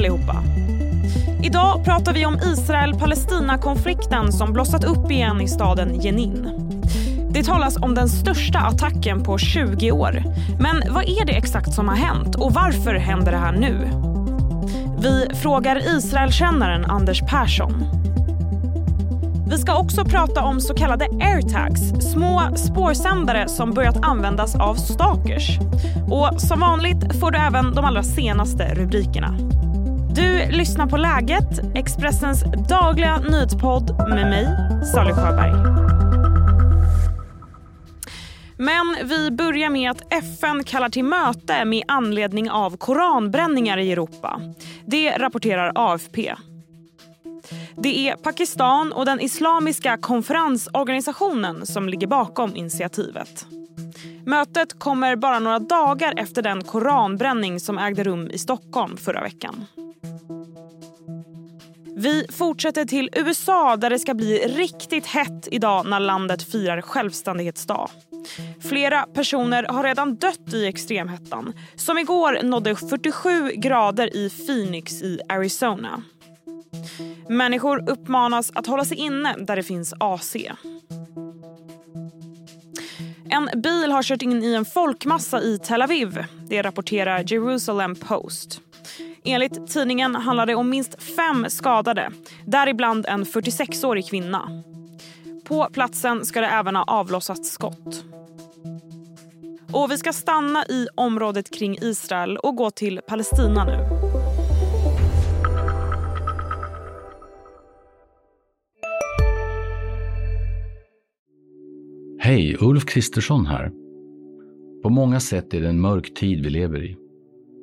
allihopa! Idag pratar vi om Israel-Palestina-konflikten som blossat upp igen i staden Jenin. Det talas om den största attacken på 20 år. Men vad är det exakt som har hänt och varför händer det här nu? Vi frågar Israelkännaren Anders Persson. Vi ska också prata om så kallade airtags, små spårsändare som börjat användas av stalkers. Och som vanligt får du även de allra senaste rubrikerna. Du lyssnar på Läget, Expressens dagliga nyhetspodd med mig, Sally Sjöberg. Men vi börjar med att FN kallar till möte med anledning av koranbränningar i Europa. Det rapporterar AFP. Det är Pakistan och den islamiska konferensorganisationen som ligger bakom initiativet. Mötet kommer bara några dagar efter den koranbränning som ägde rum i Stockholm förra veckan. Vi fortsätter till USA där det ska bli riktigt hett idag när landet firar självständighetsdag. Flera personer har redan dött i extremhettan som igår nådde 47 grader i Phoenix i Arizona. Människor uppmanas att hålla sig inne där det finns AC. En bil har kört in i en folkmassa i Tel Aviv. Det rapporterar Jerusalem Post. Enligt tidningen handlar det om minst fem skadade, däribland en 46-årig kvinna. På platsen ska det även ha avlossats skott. Och vi ska stanna i området kring Israel och gå till Palestina nu. Hej, Ulf Kristersson här. På många sätt är det en mörk tid vi lever i.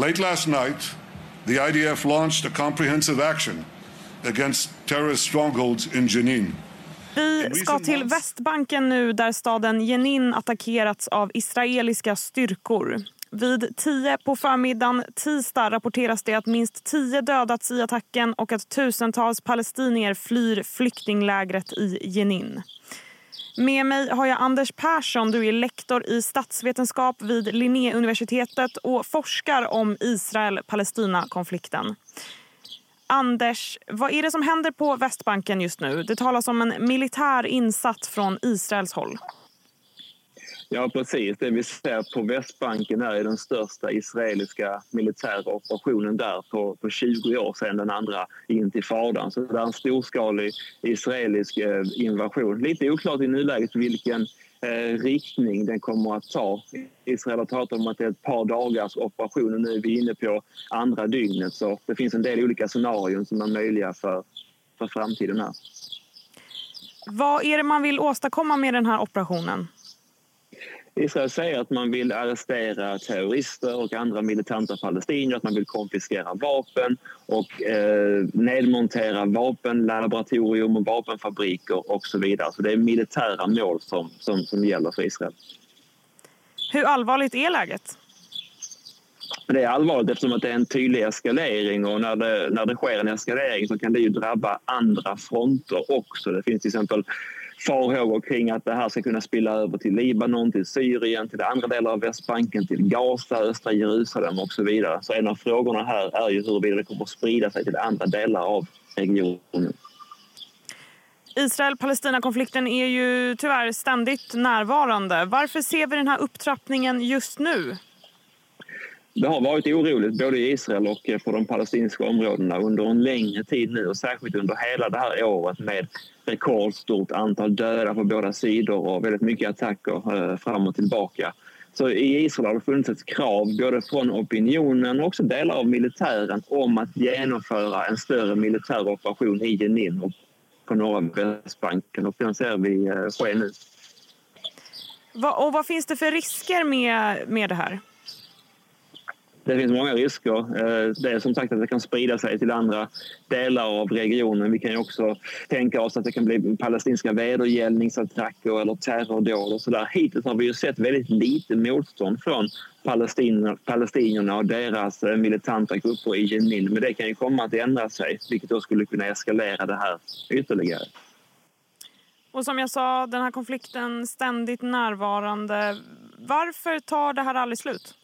Late last night, the IDF launched a comprehensive action against terrorist strongholds in Jenin. Vi ska till Västbanken nu där staden Jenin attackerats av israeliska styrkor. Vid tio på förmiddagen tisdag rapporteras det att minst tio dödats i attacken och att tusentals palestinier flyr flyktinglägret i Jenin. Med mig har jag Anders Persson. Du är lektor i statsvetenskap vid Linnéuniversitetet och forskar om Israel-Palestina-konflikten. Anders, vad är det som händer på Västbanken just nu? Det talas om en militär insats från Israels håll. Ja, precis. Det vi ser på Västbanken är den största israeliska militära operationen där på, på 20 år sedan den andra intifadan. Så det är en storskalig israelisk eh, invasion. Lite oklart i nuläget vilken eh, riktning den kommer att ta. Israel har talat om att det är ett par dagars operation och nu är vi inne på andra dygnet. Så det finns en del olika scenarion som är möjliga för, för framtiden här. Vad är det man vill åstadkomma med den här operationen? Israel säger att man vill arrestera terrorister och andra militanta palestinier, att man vill konfiskera vapen och eh, nedmontera vapenlaboratorium och vapenfabriker och så vidare. Så det är militära mål som, som, som gäller för Israel. Hur allvarligt är läget? Det är allvarligt eftersom att det är en tydlig eskalering och när det, när det sker en eskalering så kan det ju drabba andra fronter också. Det finns till exempel farhågor kring att det här ska kunna spilla över till Libanon, till Syrien, till andra delar av Västbanken, till Gaza, östra Jerusalem och så vidare. Så en av frågorna här är ju huruvida det kommer att sprida sig till andra delar av regionen. Israel-Palestina-konflikten är ju tyvärr ständigt närvarande. Varför ser vi den här upptrappningen just nu? Det har varit oroligt både i Israel och eh, på de palestinska områdena under en längre tid nu och särskilt under hela det här året med rekordstort antal döda på båda sidor och väldigt mycket attacker eh, fram och tillbaka. Så i Israel har det funnits ett krav både från opinionen och också delar av militären om att genomföra en större militär operation i Jenin och på norra Västbanken och den ser vi eh, ske nu. och vad finns det för risker med, med det här? Det finns många risker. Eh, det är som sagt att det kan sprida sig till andra delar av regionen. Vi kan ju också tänka oss att det kan bli palestinska vedergällningsattacker eller terrordåd och sådär. Hittills har vi ju sett väldigt lite motstånd från palestinierna och deras eh, militanta grupper i Jenin. Men det kan ju komma att ändra sig, vilket då skulle kunna eskalera det här ytterligare. Och som jag sa, den här konflikten ständigt närvarande. Varför tar det här aldrig slut?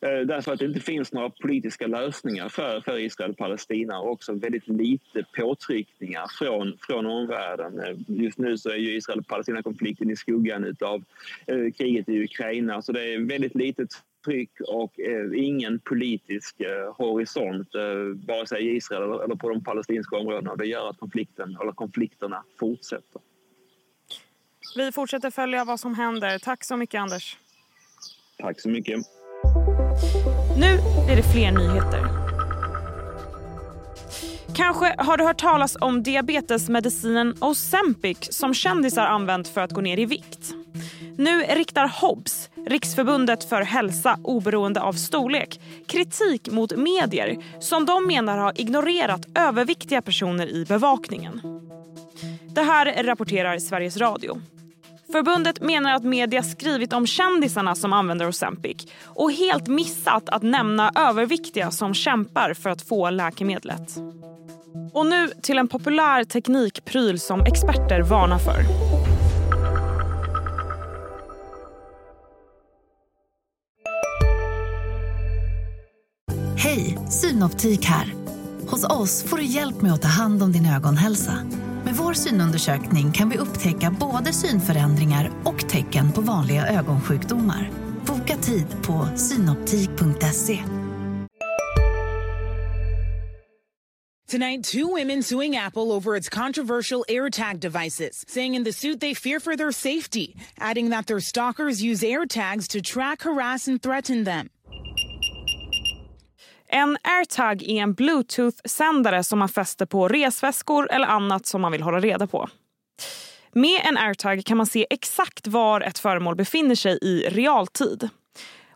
Eh, därför att det inte finns några politiska lösningar för, för Israel och Palestina och också väldigt lite påtryckningar från, från omvärlden. Eh, just nu så är ju Israel och Palestina-konflikten i skuggan av eh, kriget i Ukraina så det är väldigt litet tryck och eh, ingen politisk eh, horisont eh, vare sig i Israel eller, eller på de palestinska områdena. Det gör att konflikten, eller konflikterna fortsätter. Vi fortsätter följa vad som händer. Tack så mycket, Anders. Tack så mycket. Nu blir det fler nyheter. Kanske har du hört talas om diabetesmedicinen Ozempic som kändisar använt för att gå ner i vikt. Nu riktar Hobbs, Riksförbundet för hälsa oberoende av storlek, kritik mot medier som de menar har ignorerat överviktiga personer i bevakningen. Det här rapporterar Sveriges Radio. Förbundet menar att media skrivit om kändisarna som använder Ozempic och helt missat att nämna överviktiga som kämpar för att få läkemedlet. Och nu till en populär teknikpryl som experter varnar för. Hej, Synoptik här. Hos oss får du hjälp med att ta hand om din ögonhälsa. Med vår synundersökning kan vi upptäcka både synförändringar och tecken på vanliga ögonsjukdomar. Boka tid på synoptik.se. Tonight, two women suing Apple over its controversial AirTag devices, saying in the suit they fear for their safety, adding that their stalkers use AirTags to track, harass, and threaten them. En airtag är en bluetooth-sändare som man fäster på resväskor eller annat som man vill hålla reda på. Med en airtag kan man se exakt var ett föremål befinner sig i realtid.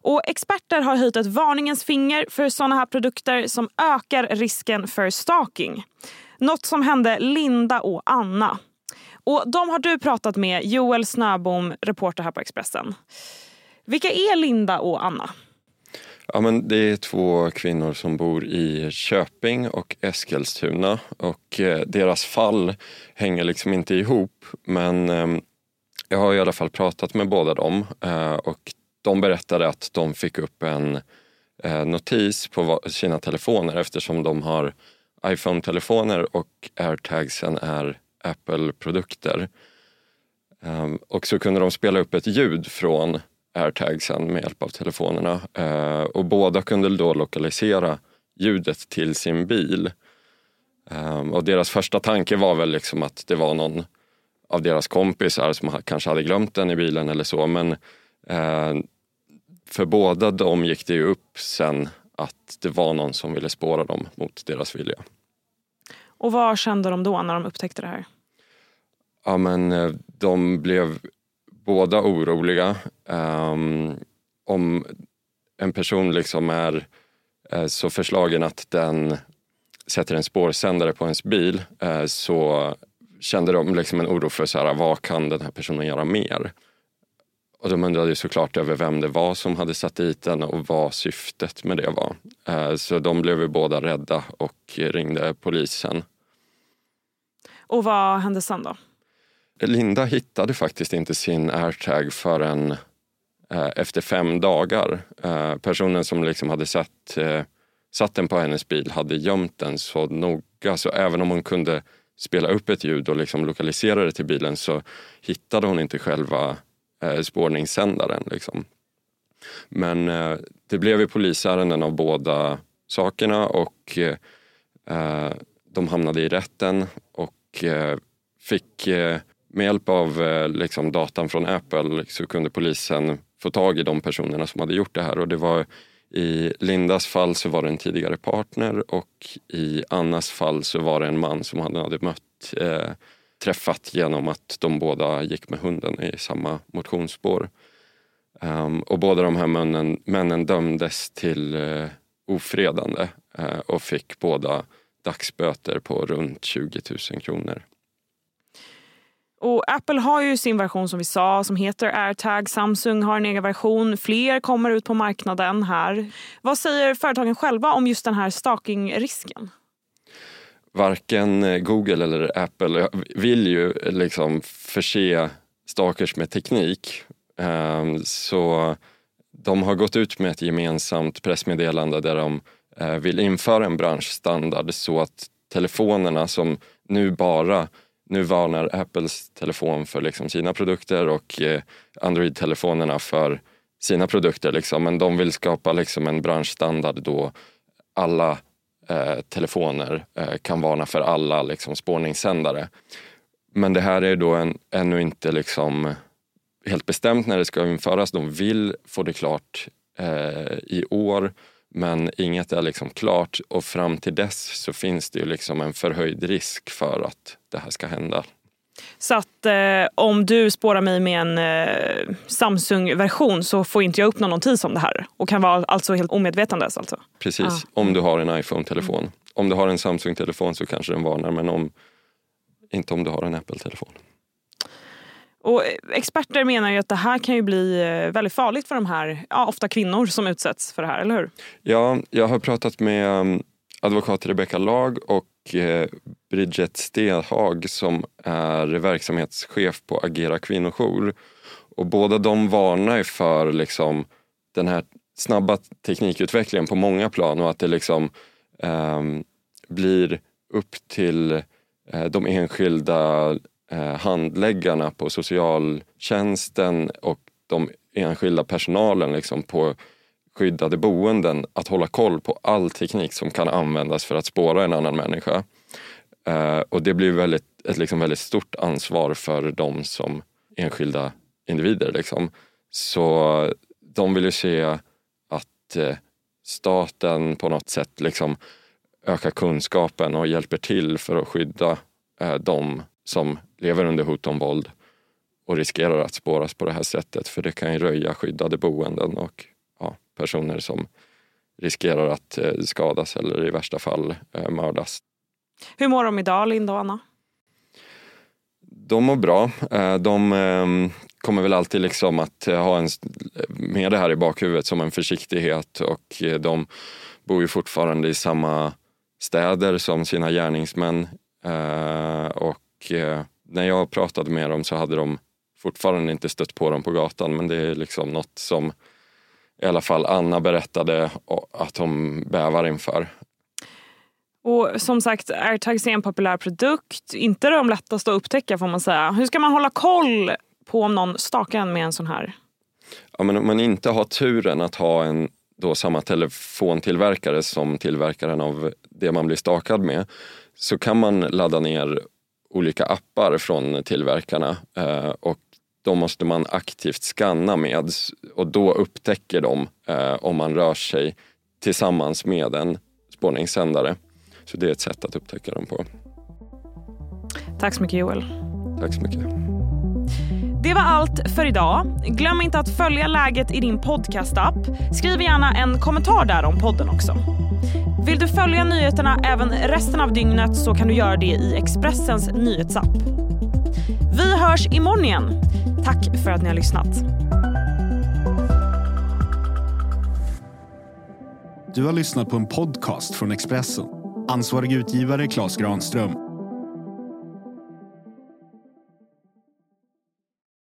Och experter har höjt ett varningens finger för såna här produkter som ökar risken för stalking. Något som hände Linda och Anna. Och de har du pratat med, Joel Snöbom, reporter här på Expressen. Vilka är Linda och Anna? Ja, men det är två kvinnor som bor i Köping och Eskilstuna och eh, deras fall hänger liksom inte ihop men eh, jag har i alla fall pratat med båda dem eh, och de berättade att de fick upp en eh, notis på sina telefoner eftersom de har iPhone-telefoner och airtagsen är Apple-produkter. Ehm, och så kunde de spela upp ett ljud från airtagsen med hjälp av telefonerna. Eh, och båda kunde då lokalisera ljudet till sin bil. Eh, och deras första tanke var väl liksom att det var någon av deras kompisar som kanske hade glömt den i bilen eller så. Men eh, för båda de gick det ju upp sen att det var någon som ville spåra dem mot deras vilja. Och vad kände de då när de upptäckte det här? Ja men eh, de blev båda oroliga. Um, om en person liksom är eh, så förslagen att den sätter en spårsändare på ens bil eh, så kände de liksom en oro för så här, vad kan den här personen göra mer? Och de undrade såklart över vem det var som hade satt dit den och vad syftet med det var. Eh, så de blev ju båda rädda och ringde polisen. Och vad hände sen då? Linda hittade faktiskt inte sin airtag förrän eh, efter fem dagar. Eh, personen som liksom hade satt, eh, satt den på hennes bil hade gömt den så noga så även om hon kunde spela upp ett ljud och liksom lokalisera det till bilen så hittade hon inte själva eh, spårningssändaren. Liksom. Men eh, det blev ju polisärenden av båda sakerna och eh, de hamnade i rätten och eh, fick eh, med hjälp av eh, liksom, datan från Apple så kunde polisen få tag i de personerna som hade gjort det här. Och det var, I Lindas fall så var det en tidigare partner och i Annas fall så var det en man som han hade mött, eh, träffat genom att de båda gick med hunden i samma motionsspår. Um, och båda de här männen, männen dömdes till uh, ofredande uh, och fick båda dagsböter på runt 20 000 kronor. Och Apple har ju sin version som vi sa som heter AirTag. Samsung har en egen version. Fler kommer ut på marknaden här. Vad säger företagen själva om just den här stalkingrisken? Varken eh, Google eller Apple vill ju liksom förse stalkers med teknik. Ehm, så de har gått ut med ett gemensamt pressmeddelande där de eh, vill införa en branschstandard så att telefonerna som nu bara nu varnar Apples telefon för liksom sina produkter och eh, Android-telefonerna för sina produkter. Liksom. Men de vill skapa liksom en branschstandard då alla eh, telefoner eh, kan varna för alla liksom, spårningssändare. Men det här är då en, ännu inte liksom helt bestämt när det ska införas. De vill få det klart eh, i år men inget är liksom klart och fram till dess så finns det ju liksom en förhöjd risk för att det här ska hända. Så att eh, om du spårar mig med en eh, Samsung-version så får inte jag upp någon notis om det här och kan vara alltså helt omedvetandes? Alltså. Precis, ah. om du har en iPhone-telefon. Mm. Om du har en Samsung-telefon så kanske den varnar men om, inte om du har en Apple-telefon. Och eh, experter menar ju att det här kan ju bli eh, väldigt farligt för de här, ja, ofta kvinnor som utsätts för det här, eller hur? Ja, jag har pratat med eh, advokat Rebecka Lag och Bridget Stenhag som är verksamhetschef på Agera kvinnojour. Och båda de varnar för liksom, den här snabba teknikutvecklingen på många plan och att det liksom eh, blir upp till eh, de enskilda Eh, handläggarna på socialtjänsten och de enskilda personalen liksom på skyddade boenden att hålla koll på all teknik som kan användas för att spåra en annan människa. Eh, och det blir väldigt, ett liksom väldigt stort ansvar för dem som enskilda individer. Liksom. Så de vill ju se att eh, staten på något sätt liksom ökar kunskapen och hjälper till för att skydda eh, dem som lever under hot om våld och riskerar att spåras på det här sättet. För det kan ju röja skyddade boenden och ja, personer som riskerar att eh, skadas eller i värsta fall eh, mördas. Hur mår de idag, Linda och Anna? De mår bra. Eh, de ehm, kommer väl alltid liksom att ha en, med det här i bakhuvudet som en försiktighet och de bor ju fortfarande i samma städer som sina gärningsmän eh, och när jag pratade med dem så hade de fortfarande inte stött på dem på gatan men det är liksom något som i alla fall Anna berättade att hon bävar inför. Och som sagt, airtags är en populär produkt. Inte de lättaste att upptäcka får man säga. Hur ska man hålla koll på om någon stakar en med en sån här? Ja, men om man inte har turen att ha en då samma telefontillverkare som tillverkaren av det man blir stakad med så kan man ladda ner olika appar från tillverkarna eh, och då måste man aktivt skanna med och då upptäcker de eh, om man rör sig tillsammans med en spårningssändare. Så det är ett sätt att upptäcka dem på. Tack så mycket Joel. Tack så mycket. Det var allt för idag. Glöm inte att följa läget i din podcastapp. Skriv gärna en kommentar där om podden också. Vill du följa nyheterna även resten av dygnet så kan du göra det i Expressens nyhetsapp. Vi hörs imorgon igen. Tack för att ni har lyssnat. Du har lyssnat på en podcast från Expressen. Ansvarig utgivare Klas Granström